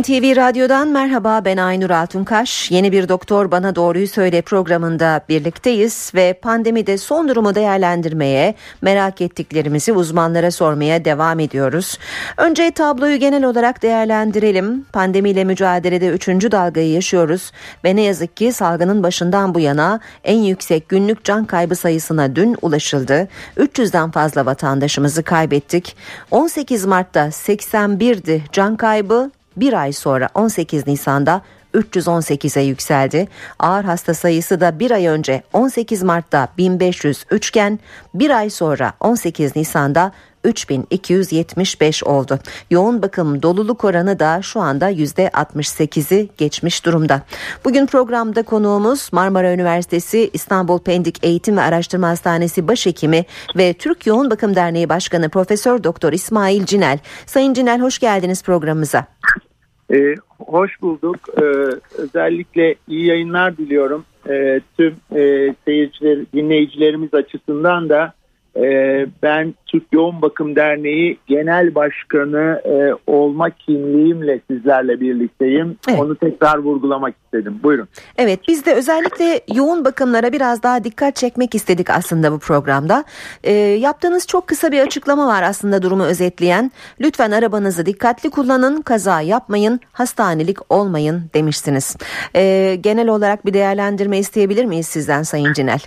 NTV Radyo'dan merhaba ben Aynur Altunkaş. Yeni bir Doktor Bana Doğruyu Söyle programında birlikteyiz ve pandemide son durumu değerlendirmeye, merak ettiklerimizi uzmanlara sormaya devam ediyoruz. Önce tabloyu genel olarak değerlendirelim. Pandemiyle mücadelede 3. dalgayı yaşıyoruz ve ne yazık ki salgının başından bu yana en yüksek günlük can kaybı sayısına dün ulaşıldı. 300'den fazla vatandaşımızı kaybettik. 18 Mart'ta 81'di can kaybı bir ay sonra 18 Nisan'da 318'e yükseldi. Ağır hasta sayısı da bir ay önce 18 Mart'ta 1503 iken bir ay sonra 18 Nisan'da 3275 oldu. Yoğun bakım doluluk oranı da şu anda %68'i geçmiş durumda. Bugün programda konuğumuz Marmara Üniversitesi İstanbul Pendik Eğitim ve Araştırma Hastanesi Başhekimi ve Türk Yoğun Bakım Derneği Başkanı Profesör Doktor İsmail Cinel. Sayın Cinel hoş geldiniz programımıza. Ee, hoş bulduk. Ee, özellikle iyi yayınlar diliyorum. Ee, tüm e, seyirciler, dinleyicilerimiz açısından da ee, ben Türk Yoğun Bakım Derneği Genel Başkanı e, olma kimliğimle sizlerle birlikteyim. Evet. Onu tekrar vurgulamak istedim. Buyurun. Evet biz de özellikle yoğun bakımlara biraz daha dikkat çekmek istedik aslında bu programda. E, yaptığınız çok kısa bir açıklama var aslında durumu özetleyen. Lütfen arabanızı dikkatli kullanın, kaza yapmayın, hastanelik olmayın demişsiniz. E, genel olarak bir değerlendirme isteyebilir miyiz sizden Sayın Cinel?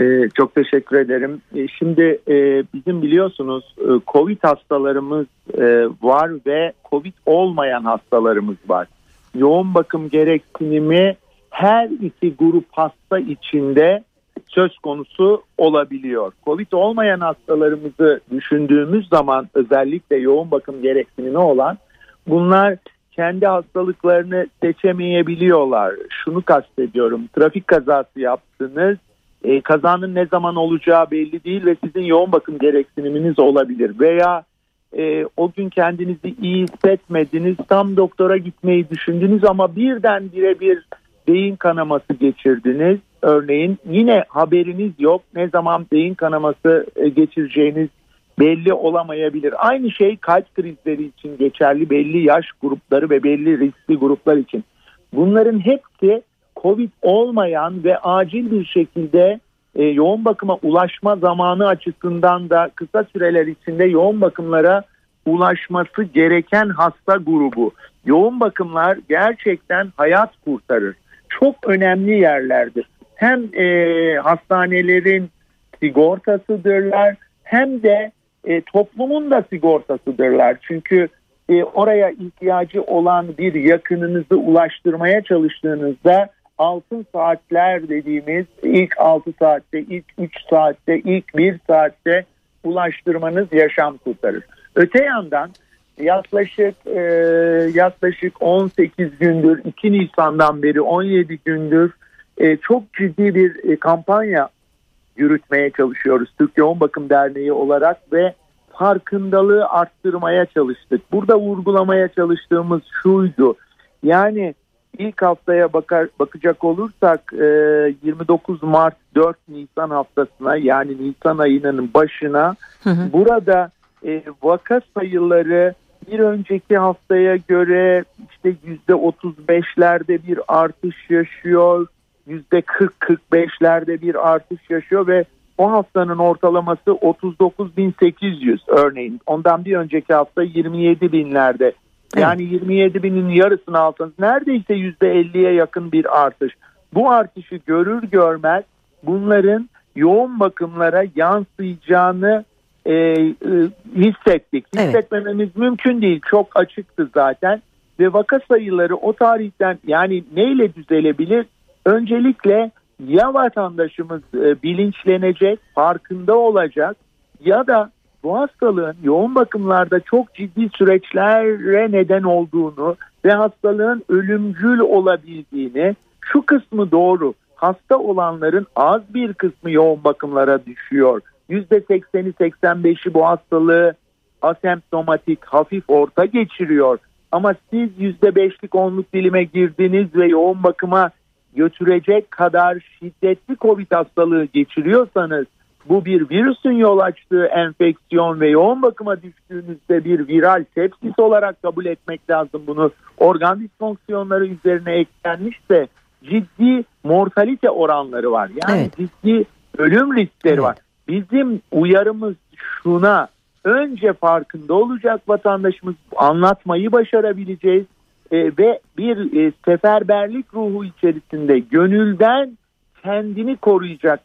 Ee, çok teşekkür ederim. Ee, şimdi e, bizim biliyorsunuz e, COVID hastalarımız e, var ve COVID olmayan hastalarımız var. Yoğun bakım gereksinimi her iki grup hasta içinde söz konusu olabiliyor. Covid olmayan hastalarımızı düşündüğümüz zaman özellikle yoğun bakım gereksinimi olan bunlar kendi hastalıklarını seçemeyebiliyorlar. Şunu kastediyorum. Trafik kazası yaptınız e, kazanın ne zaman olacağı belli değil ve sizin yoğun bakım gereksiniminiz olabilir. Veya e, o gün kendinizi iyi hissetmediniz, tam doktora gitmeyi düşündünüz ama birden bir beyin kanaması geçirdiniz. Örneğin yine haberiniz yok ne zaman beyin kanaması e, geçireceğiniz belli olamayabilir. Aynı şey kalp krizleri için geçerli belli yaş grupları ve belli riskli gruplar için. Bunların hepsi Covid olmayan ve acil bir şekilde e, yoğun bakıma ulaşma zamanı açısından da kısa süreler içinde yoğun bakımlara ulaşması gereken hasta grubu. Yoğun bakımlar gerçekten hayat kurtarır. Çok önemli yerlerdir. Hem e, hastanelerin sigortasıdırlar hem de e, toplumun da sigortasıdırlar. Çünkü e, oraya ihtiyacı olan bir yakınınızı ulaştırmaya çalıştığınızda altın saatler dediğimiz ilk 6 saatte, ilk 3 saatte, ilk 1 saatte ulaştırmanız yaşam kurtarır. Öte yandan yaklaşık e, yaklaşık 18 gündür 2 Nisan'dan beri 17 gündür e, çok ciddi bir e, kampanya yürütmeye çalışıyoruz Türk Yoğun Bakım Derneği olarak ve farkındalığı arttırmaya çalıştık. Burada vurgulamaya çalıştığımız şuydu. Yani ilk haftaya bakar bakacak olursak e, 29 Mart 4 Nisan haftasına yani Nisan ayının başına hı hı. burada e, vaka sayıları bir önceki haftaya göre işte yüzde 35'lerde bir artış yaşıyor, yüzde 40-45'lerde bir artış yaşıyor ve o haftanın ortalaması 39.800 örneğin. Ondan bir önceki hafta 27 binlerde yani evet. 27 binin yarısını altın neredeyse %50'ye yakın bir artış. Bu artışı görür görmez bunların yoğun bakımlara yansıyacağını e, e, hissettik. Hissetmememiz evet. mümkün değil. Çok açıktı zaten. Ve vaka sayıları o tarihten yani neyle düzelebilir? Öncelikle ya vatandaşımız e, bilinçlenecek, farkında olacak ya da bu hastalığın yoğun bakımlarda çok ciddi süreçlere neden olduğunu ve hastalığın ölümcül olabildiğini şu kısmı doğru hasta olanların az bir kısmı yoğun bakımlara düşüyor. %80'i 85'i bu hastalığı asemptomatik hafif orta geçiriyor. Ama siz %5'lik onluk dilime girdiniz ve yoğun bakıma götürecek kadar şiddetli Covid hastalığı geçiriyorsanız bu bir virüsün yol açtığı enfeksiyon ve yoğun bakıma düştüğünüzde bir viral sepsis olarak kabul etmek lazım bunu. Organ disfonksiyonları üzerine eklenmişse ciddi mortalite oranları var. Yani evet. ciddi ölüm riskleri evet. var. Bizim uyarımız şuna önce farkında olacak vatandaşımız anlatmayı başarabileceğiz e, ve bir e, seferberlik ruhu içerisinde gönülden kendini koruyacak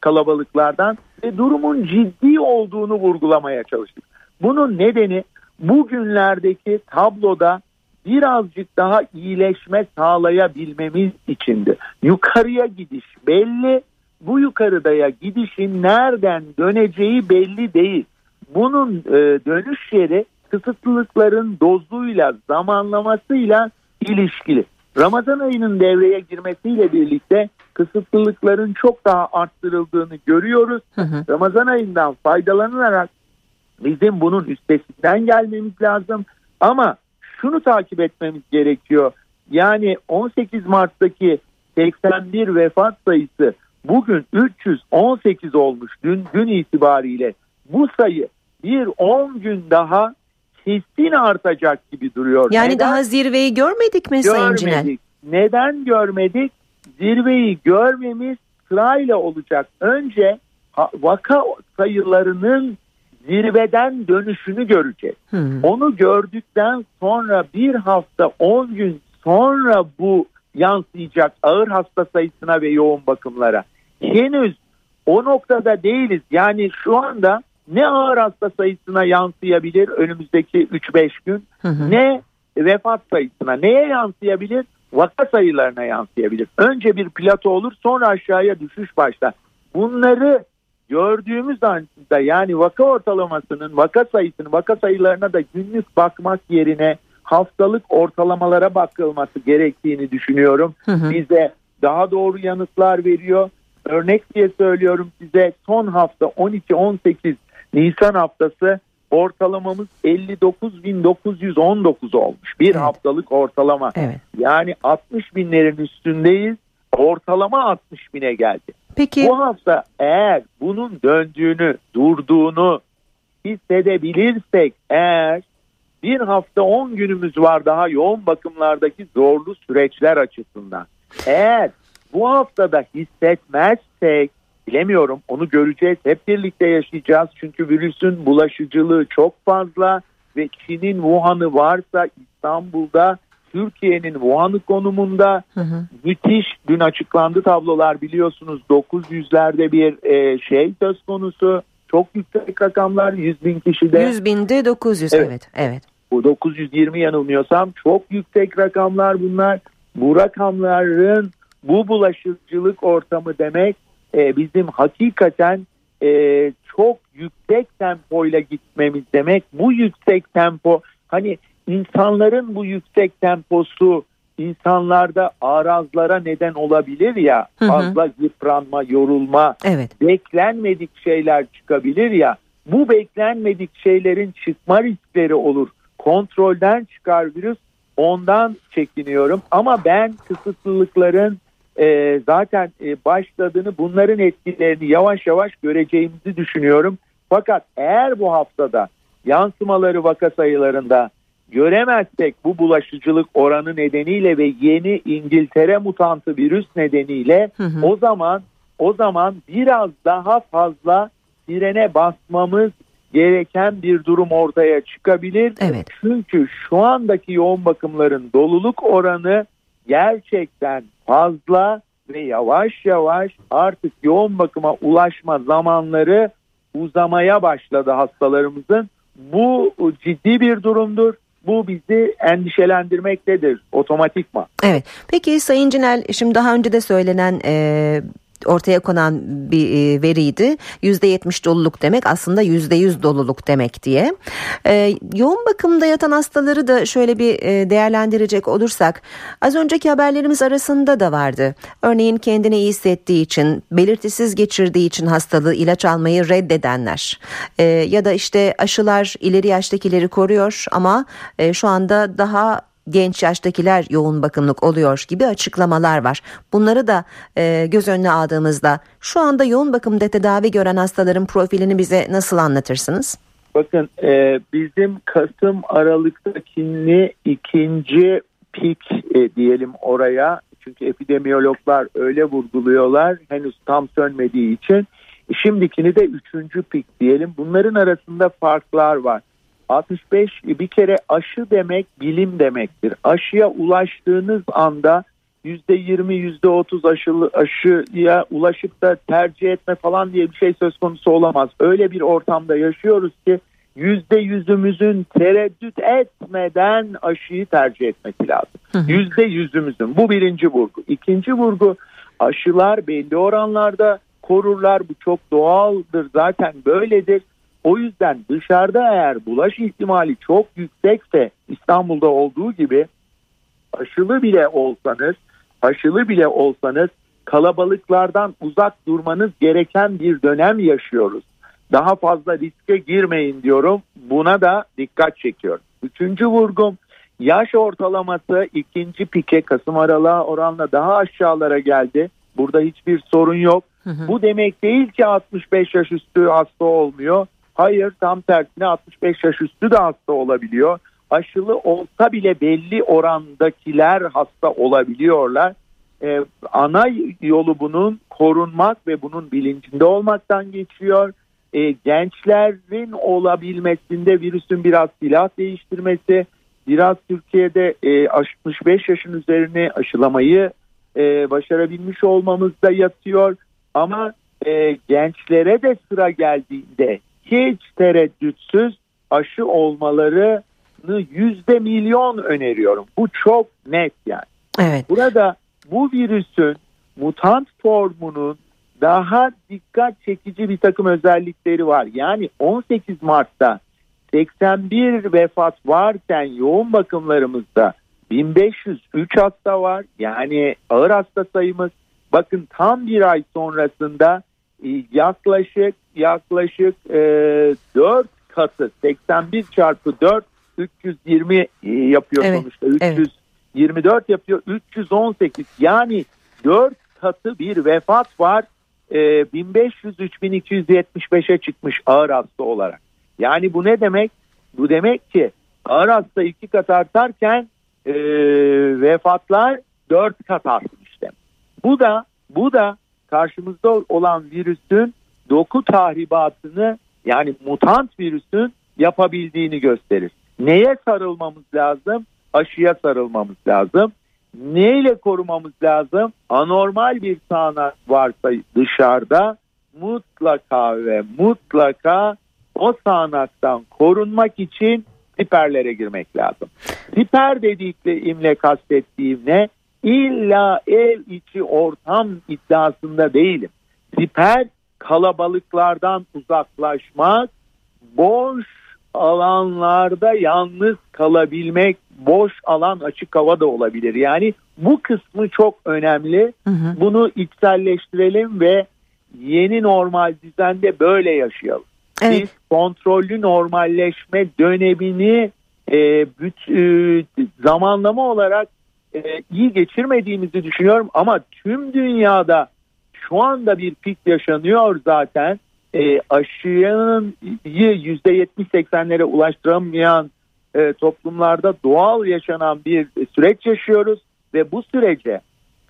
kalabalıklardan ve durumun ciddi olduğunu vurgulamaya çalıştık. Bunun nedeni bugünlerdeki tabloda birazcık daha iyileşme sağlayabilmemiz içindi. Yukarıya gidiş belli, bu yukarıdaya gidişin nereden döneceği belli değil. Bunun e, dönüş yeri kısıtlılıkların dozuyla, zamanlamasıyla ilişkili. Ramazan ayının devreye girmesiyle birlikte kısıtlılıkların çok daha arttırıldığını görüyoruz. Hı hı. Ramazan ayından faydalanarak bizim bunun üstesinden gelmemiz lazım. Ama şunu takip etmemiz gerekiyor. Yani 18 Mart'taki 81 vefat sayısı bugün 318 olmuş dün gün itibariyle. Bu sayı bir 10 gün daha kesin artacak gibi duruyor. Yani Neden? daha zirveyi görmedik mi görmedik. Sayın Cinel? Neden görmedik? Zirveyi görmemiz sırayla olacak. Önce vaka sayılarının zirveden dönüşünü göreceğiz. Hmm. Onu gördükten sonra bir hafta 10 gün sonra bu yansıyacak ağır hasta sayısına ve yoğun bakımlara. Henüz o noktada değiliz. Yani şu anda ne ağır hasta sayısına yansıyabilir önümüzdeki 3-5 gün hı hı. ne vefat sayısına neye yansıyabilir? Vaka sayılarına yansıyabilir. Önce bir plato olur sonra aşağıya düşüş başlar. Bunları gördüğümüz anda yani vaka ortalamasının vaka sayısının vaka sayılarına da günlük bakmak yerine haftalık ortalamalara bakılması gerektiğini düşünüyorum. Hı hı. Bize daha doğru yanıtlar veriyor. Örnek diye söylüyorum size son hafta 12-18 Nisan haftası ortalamamız 59.919 olmuş. Bir evet. haftalık ortalama. Evet. Yani 60 binlerin üstündeyiz. Ortalama 60 bine geldi. Peki. Bu hafta eğer bunun döndüğünü, durduğunu hissedebilirsek eğer bir hafta 10 günümüz var daha yoğun bakımlardaki zorlu süreçler açısından. Eğer bu haftada hissetmezsek bilemiyorum onu göreceğiz hep birlikte yaşayacağız çünkü virüsün bulaşıcılığı çok fazla ve Çin'in Wuhan'ı varsa İstanbul'da Türkiye'nin Wuhan'ı konumunda hı hı. müthiş dün açıklandı tablolar biliyorsunuz 900'lerde bir e, şey söz konusu çok yüksek rakamlar 100 bin kişide. 100 binde 900 evet. evet. evet. Bu 920 yanılmıyorsam çok yüksek rakamlar bunlar. Bu rakamların bu bulaşıcılık ortamı demek e, bizim hakikaten e, çok yüksek tempoyla gitmemiz demek. Bu yüksek tempo hani insanların bu yüksek temposu insanlarda arazlara neden olabilir ya hı hı. fazla yıpranma, yorulma, evet. beklenmedik şeyler çıkabilir ya bu beklenmedik şeylerin çıkma riskleri olur. Kontrolden çıkar virüs ondan çekiniyorum ama ben kısıtlılıkların e, zaten e, başladığını bunların etkilerini yavaş yavaş göreceğimizi düşünüyorum. Fakat eğer bu haftada yansımaları vaka sayılarında göremezsek bu bulaşıcılık oranı nedeniyle ve yeni İngiltere mutantı virüs nedeniyle hı hı. o zaman o zaman biraz daha fazla frene basmamız gereken bir durum ortaya çıkabilir. Evet. Çünkü şu andaki yoğun bakımların doluluk oranı gerçekten fazla ve yavaş yavaş artık yoğun bakıma ulaşma zamanları uzamaya başladı hastalarımızın. Bu ciddi bir durumdur. Bu bizi endişelendirmektedir otomatikman. Evet. Peki Sayın Cinel şimdi daha önce de söylenen e, ortaya konan bir e, veriydi. %70 doluluk demek aslında %100 doluluk demek diye. Ee, yoğun bakımda yatan hastaları da şöyle bir e, değerlendirecek olursak az önceki haberlerimiz arasında da vardı. Örneğin kendini iyi hissettiği için belirtisiz geçirdiği için hastalığı ilaç almayı reddedenler ya da işte aşılar ileri yaştakileri koruyor ama e, şu anda daha genç yaştakiler yoğun bakımlık oluyor gibi açıklamalar var. Bunları da e, göz önüne aldığımızda şu anda yoğun bakımda tedavi gören hastaların profilini bize nasıl anlatırsınız? Bakın e, bizim Kasım Aralık'takini ikinci pik e, diyelim oraya. Çünkü epidemiyologlar öyle vurguluyorlar henüz tam sönmediği için. Şimdikini de üçüncü pik diyelim. Bunların arasında farklar var. 65 bir kere aşı demek bilim demektir. Aşıya ulaştığınız anda %20 %30 aşılı, aşıya ulaşıp da tercih etme falan diye bir şey söz konusu olamaz. Öyle bir ortamda yaşıyoruz ki yüzde yüzümüzün tereddüt etmeden aşıyı tercih etmesi lazım. Yüzde yüzümüzün bu birinci vurgu. İkinci vurgu aşılar belli oranlarda korurlar bu çok doğaldır zaten böyledir. O yüzden dışarıda eğer bulaş ihtimali çok yüksekse İstanbul'da olduğu gibi aşılı bile olsanız aşılı bile olsanız kalabalıklardan uzak durmanız gereken bir dönem yaşıyoruz. Daha fazla riske girmeyin diyorum. Buna da dikkat çekiyorum. Üçüncü vurgum yaş ortalaması ikinci pike Kasım aralığa oranla daha aşağılara geldi. Burada hiçbir sorun yok. Hı hı. Bu demek değil ki 65 yaş üstü hasta olmuyor. Hayır tam tersine 65 yaş üstü de hasta olabiliyor. Aşılı olsa bile belli orandakiler hasta olabiliyorlar. Ee, ana yolu bunun korunmak ve bunun bilincinde olmaktan geçiyor. Ee, gençlerin olabilmesinde virüsün biraz silah değiştirmesi, biraz Türkiye'de e, 65 yaşın üzerini aşılamayı e, başarabilmiş olmamızda yatıyor. Ama e, gençlere de sıra geldiğinde hiç tereddütsüz aşı olmalarını yüzde milyon öneriyorum. Bu çok net yani. Evet. Burada bu virüsün mutant formunun daha dikkat çekici bir takım özellikleri var. Yani 18 Mart'ta 81 vefat varken yoğun bakımlarımızda 1503 hasta var. Yani ağır hasta sayımız bakın tam bir ay sonrasında yaklaşık yaklaşık e, 4 katı 81 çarpı 4 320 e, yapıyor evet, sonuçta 324 evet. yapıyor 318 yani 4 katı bir vefat var e, 1500-3275'e çıkmış ağır hasta olarak. Yani bu ne demek? Bu demek ki ağır hasta iki kat artarken e, vefatlar dört kat artmış demek. Bu da bu da karşımızda olan virüsün doku tahribatını yani mutant virüsün yapabildiğini gösterir. Neye sarılmamız lazım? Aşıya sarılmamız lazım. Neyle korumamız lazım? Anormal bir sağanak varsa dışarıda mutlaka ve mutlaka o sağanaktan korunmak için siperlere girmek lazım. Siper dediklerimle kastettiğim ne? İlla ev içi ortam iddiasında değilim. Siper kalabalıklardan uzaklaşmak, boş alanlarda yalnız kalabilmek, boş alan açık hava da olabilir. Yani bu kısmı çok önemli. Hı hı. Bunu içselleştirelim ve yeni normal düzende böyle yaşayalım. Evet. Biz kontrollü normalleşme dönemini e, büt, e, zamanlama olarak e, iyi geçirmediğimizi düşünüyorum ama tüm dünyada şu anda bir pik yaşanıyor zaten. E, aşının %70-80'lere ulaştıramayan e, toplumlarda doğal yaşanan bir süreç yaşıyoruz ve bu sürece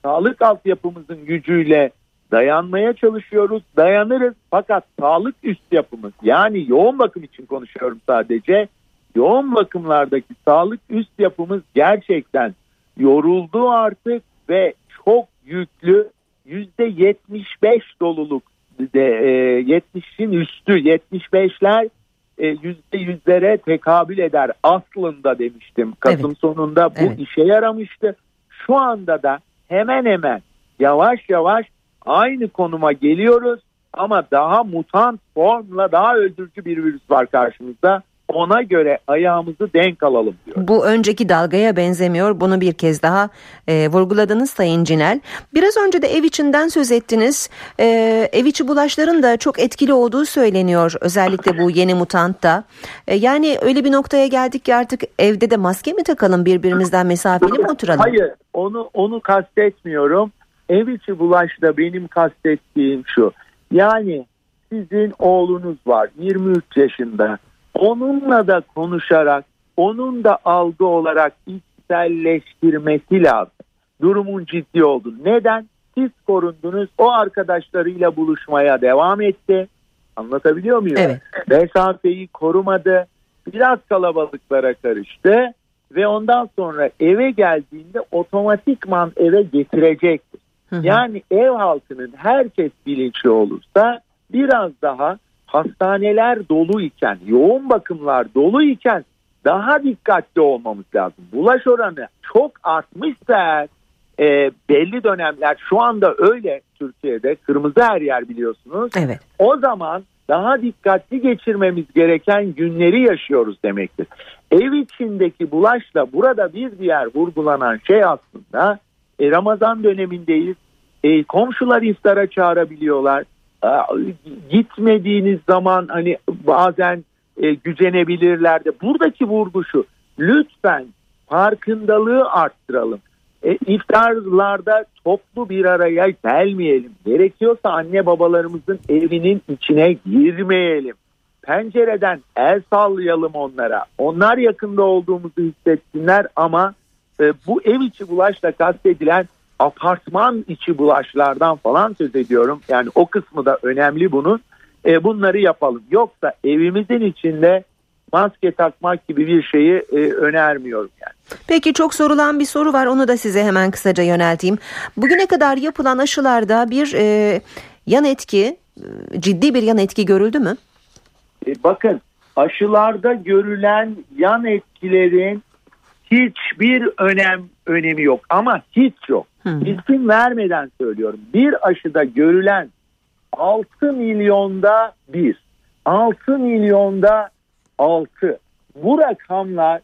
sağlık altyapımızın gücüyle dayanmaya çalışıyoruz. Dayanırız fakat sağlık üst yapımız yani yoğun bakım için konuşuyorum sadece. Yoğun bakımlardaki sağlık üst yapımız gerçekten yoruldu artık ve çok yüklü yüzde 75 doluluk de e, 70'in üstü 75'ler e, yüzde yüzlere tekabül eder aslında demiştim. Kasım evet. sonunda bu evet. işe yaramıştı. Şu anda da hemen hemen yavaş yavaş aynı konuma geliyoruz ama daha mutant formla daha öldürücü bir virüs var karşımızda. Ona göre ayağımızı denk alalım diyor. Bu önceki dalgaya benzemiyor. Bunu bir kez daha e, vurguladınız Sayın Cinel. Biraz önce de ev içinden söz ettiniz. E, ev içi bulaşların da çok etkili olduğu söyleniyor. Özellikle bu yeni mutantta. E, yani öyle bir noktaya geldik ki artık evde de maske mi takalım birbirimizden mesafeli mi oturalım? Hayır onu onu kastetmiyorum. Ev içi bulaşta benim kastettiğim şu. Yani sizin oğlunuz var 23 yaşında onunla da konuşarak onun da algı olarak içselleştirmesi lazım. Durumun ciddi oldu. Neden? Siz korundunuz. O arkadaşlarıyla buluşmaya devam etti. Anlatabiliyor muyum? Evet. Mesafeyi korumadı. Biraz kalabalıklara karıştı ve ondan sonra eve geldiğinde otomatikman eve getirecektir. Hı hı. Yani ev halkının herkes bilinçli olursa biraz daha hastaneler dolu iken, yoğun bakımlar dolu iken daha dikkatli olmamız lazım. Bulaş oranı çok artmışsa e, belli dönemler şu anda öyle Türkiye'de kırmızı her yer biliyorsunuz. Evet. O zaman daha dikkatli geçirmemiz gereken günleri yaşıyoruz demektir. Ev içindeki bulaşla burada bir diğer vurgulanan şey aslında e, Ramazan dönemindeyiz. E, komşular iftara çağırabiliyorlar. Gitmediğiniz zaman hani bazen e, gücenebilirler de. Buradaki vurgu şu. Lütfen farkındalığı arttıralım. E, iftarlarda toplu bir araya gelmeyelim. Gerekiyorsa anne babalarımızın evinin içine girmeyelim. Pencereden el sallayalım onlara. Onlar yakında olduğumuzu hissetsinler ama e, bu ev içi bulaşla kastedilen apartman içi bulaşlardan falan söz ediyorum. Yani o kısmı da önemli bunun. E, bunları yapalım. Yoksa evimizin içinde maske takmak gibi bir şeyi e, önermiyorum yani. Peki çok sorulan bir soru var onu da size hemen kısaca yönelteyim. Bugüne kadar yapılan aşılarda bir e, yan etki e, ciddi bir yan etki görüldü mü? E, bakın aşılarda görülen yan etkilerin hiçbir önem önemi yok ama hiç yok. Hmm. İsim vermeden söylüyorum. Bir aşıda görülen 6 milyonda bir. 6 milyonda 6. Bu rakamlar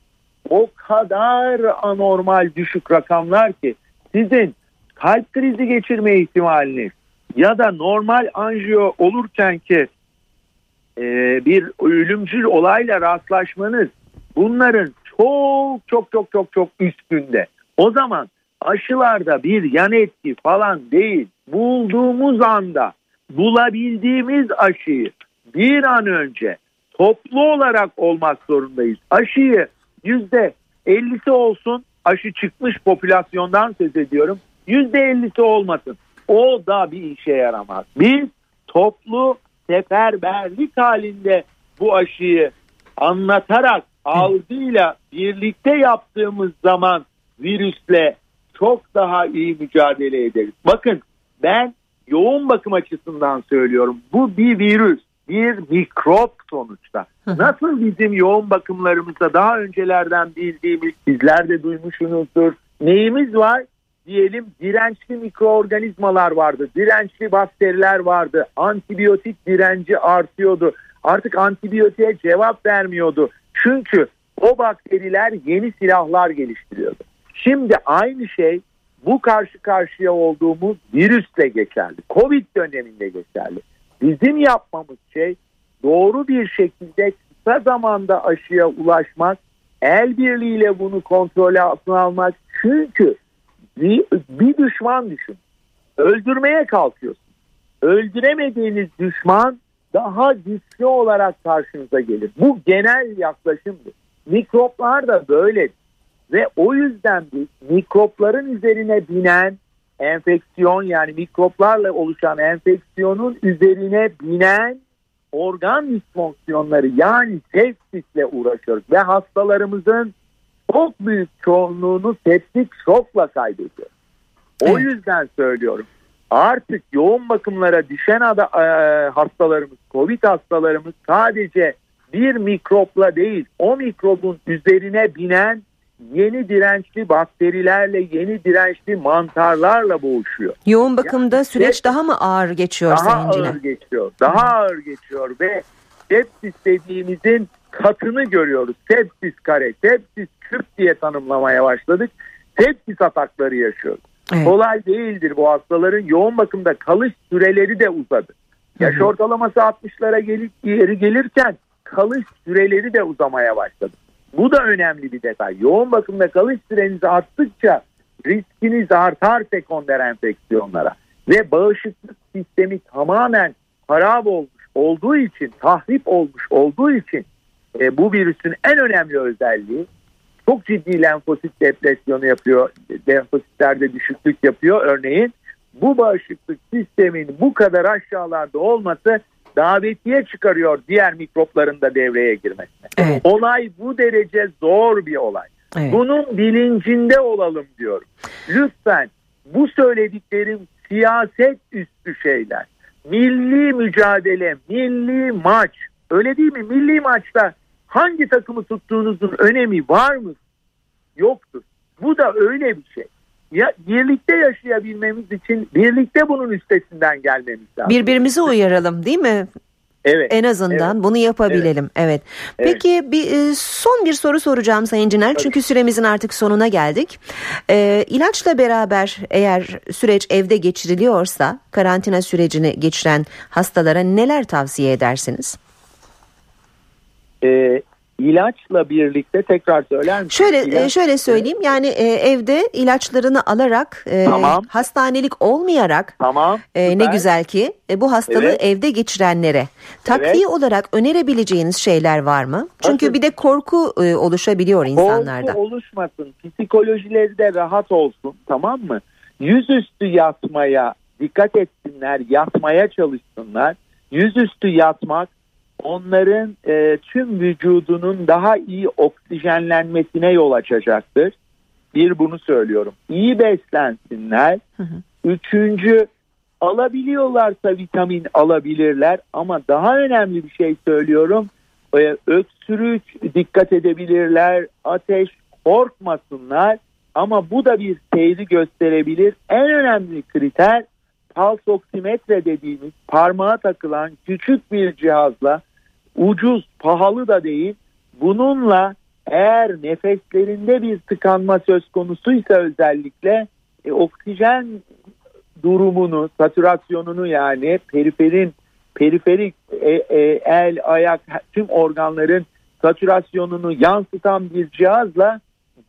o kadar anormal düşük rakamlar ki sizin kalp krizi geçirme ihtimaliniz ya da normal anjiyo olurken ki e, bir ölümcül olayla rastlaşmanız bunların çok çok çok çok çok üstünde. O zaman aşılarda bir yan etki falan değil. Bulduğumuz anda bulabildiğimiz aşıyı bir an önce toplu olarak olmak zorundayız. Aşıyı yüzde ellisi olsun aşı çıkmış popülasyondan söz ediyorum. Yüzde ellisi olmasın. O da bir işe yaramaz. Biz toplu seferberlik halinde bu aşıyı anlatarak algıyla birlikte yaptığımız zaman virüsle çok daha iyi mücadele ederiz. Bakın ben yoğun bakım açısından söylüyorum. Bu bir virüs, bir mikrop sonuçta. Nasıl bizim yoğun bakımlarımızda daha öncelerden bildiğimiz, sizler de duymuşsunuzdur. Neyimiz var? Diyelim dirençli mikroorganizmalar vardı, dirençli bakteriler vardı, antibiyotik direnci artıyordu. Artık antibiyotiğe cevap vermiyordu. Çünkü o bakteriler yeni silahlar geliştiriyordu. Şimdi aynı şey bu karşı karşıya olduğumuz virüsle geçerli. Covid döneminde geçerli. Bizim yapmamız şey doğru bir şekilde kısa zamanda aşıya ulaşmak, el birliğiyle bunu kontrol altına almak. Çünkü bir, bir düşman düşün. Öldürmeye kalkıyorsun. Öldüremediğiniz düşman daha güçlü olarak karşınıza gelir. Bu genel yaklaşımdır. Mikroplar da böyle ve o yüzden biz mikropların üzerine binen enfeksiyon yani mikroplarla oluşan enfeksiyonun üzerine binen organ disfonksiyonları yani sepsisle uğraşıyoruz ve hastalarımızın çok büyük çoğunluğunu septik şokla kaybediyoruz. O Evet. yüzden söylüyorum. Artık yoğun bakımlara düşen ada, e, hastalarımız, COVID hastalarımız sadece bir mikropla değil, o mikrobun üzerine binen yeni dirençli bakterilerle, yeni dirençli mantarlarla boğuşuyor. Yoğun bakımda Ya, süreç daha mı ağır geçiyor Daha Sayın ağır Cine? geçiyor, daha ağır geçiyor ve sepsis dediğimizin katını görüyoruz. Sepsis kare, sepsis küp diye tanımlamaya başladık. Sepsis atakları yaşıyoruz. Evet. Kolay değildir bu hastaların yoğun bakımda kalış süreleri de uzadı. Yaş ortalaması 60'lara gelip yeri gelirken kalış süreleri de uzamaya başladı. Bu da önemli bir detay. Yoğun bakımda kalış süreniz arttıkça riskiniz artar sekonder enfeksiyonlara. Ve bağışıklık sistemi tamamen harap olmuş olduğu için, tahrip olmuş olduğu için e, bu virüsün en önemli özelliği çok ciddi lenfosit depresyonu yapıyor. Lenfositlerde düşüklük yapıyor örneğin. Bu bağışıklık sistemin bu kadar aşağılarda olması davetiye çıkarıyor diğer mikropların da devreye girmesine. Evet. Olay bu derece zor bir olay. Evet. Bunun bilincinde olalım diyorum. Lütfen bu söylediklerim siyaset üstü şeyler. Milli mücadele, milli maç. Öyle değil mi? Milli maçta hangi takımı tuttuğunuzun önemi var mı? Yoktur. Bu da öyle bir şey. Ya birlikte yaşayabilmemiz için birlikte bunun üstesinden gelmemiz lazım. Birbirimizi uyaralım değil mi? Evet. En azından evet. bunu yapabilelim. Evet. evet. Peki bir e, son bir soru soracağım Sayın Cinel. Çünkü süremizin artık sonuna geldik. Ee, ilaçla beraber eğer süreç evde geçiriliyorsa karantina sürecini geçiren hastalara neler tavsiye edersiniz? Ee, ilaçla birlikte tekrar söyler misin? Şöyle İlaç... şöyle söyleyeyim yani e, evde ilaçlarını alarak e, tamam. hastanelik olmayarak tamam. E, ne güzel ki e, bu hastalığı evet. evde geçirenlere takviye evet. olarak önerebileceğiniz şeyler var mı? Çünkü Nasıl? bir de korku e, oluşabiliyor insanlarda. Korku oluşmasın, psikolojileri de rahat olsun tamam mı? Yüzüstü yatmaya dikkat etsinler, yatmaya çalışsınlar. Yüzüstü yatmak onların e, tüm vücudunun daha iyi oksijenlenmesine yol açacaktır. Bir bunu söylüyorum. İyi beslensinler. Hı hı. Üçüncü alabiliyorlarsa vitamin alabilirler ama daha önemli bir şey söylüyorum. E, öksürük dikkat edebilirler. Ateş korkmasınlar ama bu da bir seyri gösterebilir. En önemli kriter pulse oksimetre dediğimiz parmağa takılan küçük bir cihazla ucuz, pahalı da değil. Bununla eğer nefeslerinde bir tıkanma söz konusuysa özellikle e, oksijen durumunu, satürasyonunu yani periferin, periferik e, e, el, ayak, tüm organların satürasyonunu yansıtan bir cihazla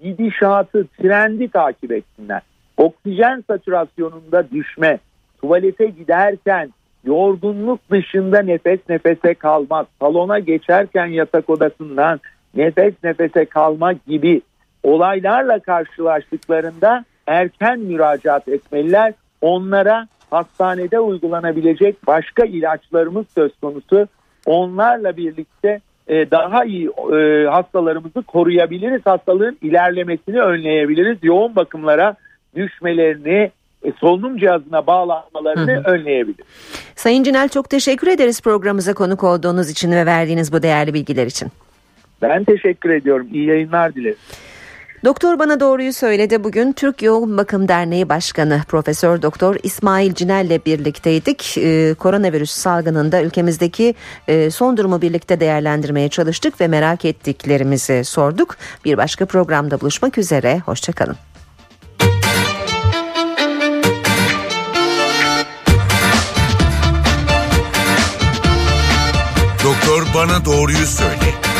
gidişatı, trendi takip etsinler. Oksijen satürasyonunda düşme, tuvalete giderken yorgunluk dışında nefes nefese kalmak, salona geçerken yatak odasından nefes nefese kalmak gibi olaylarla karşılaştıklarında erken müracaat etmeliler. Onlara hastanede uygulanabilecek başka ilaçlarımız söz konusu. Onlarla birlikte e, daha iyi e, hastalarımızı koruyabiliriz. Hastalığın ilerlemesini önleyebiliriz. Yoğun bakımlara düşmelerini solunum cihazına bağlanmalarını hı hı. önleyebilir. Sayın Cinel çok teşekkür ederiz programımıza konuk olduğunuz için ve verdiğiniz bu değerli bilgiler için. Ben teşekkür ediyorum. İyi yayınlar dilerim. Doktor bana doğruyu söyledi. Bugün Türk Yoğun Bakım Derneği Başkanı Profesör Doktor İsmail Cinel ile birlikteydik. Ee, koronavirüs salgınında ülkemizdeki e, son durumu birlikte değerlendirmeye çalıştık ve merak ettiklerimizi sorduk. Bir başka programda buluşmak üzere. Hoşçakalın. Bana doğruyu söyle.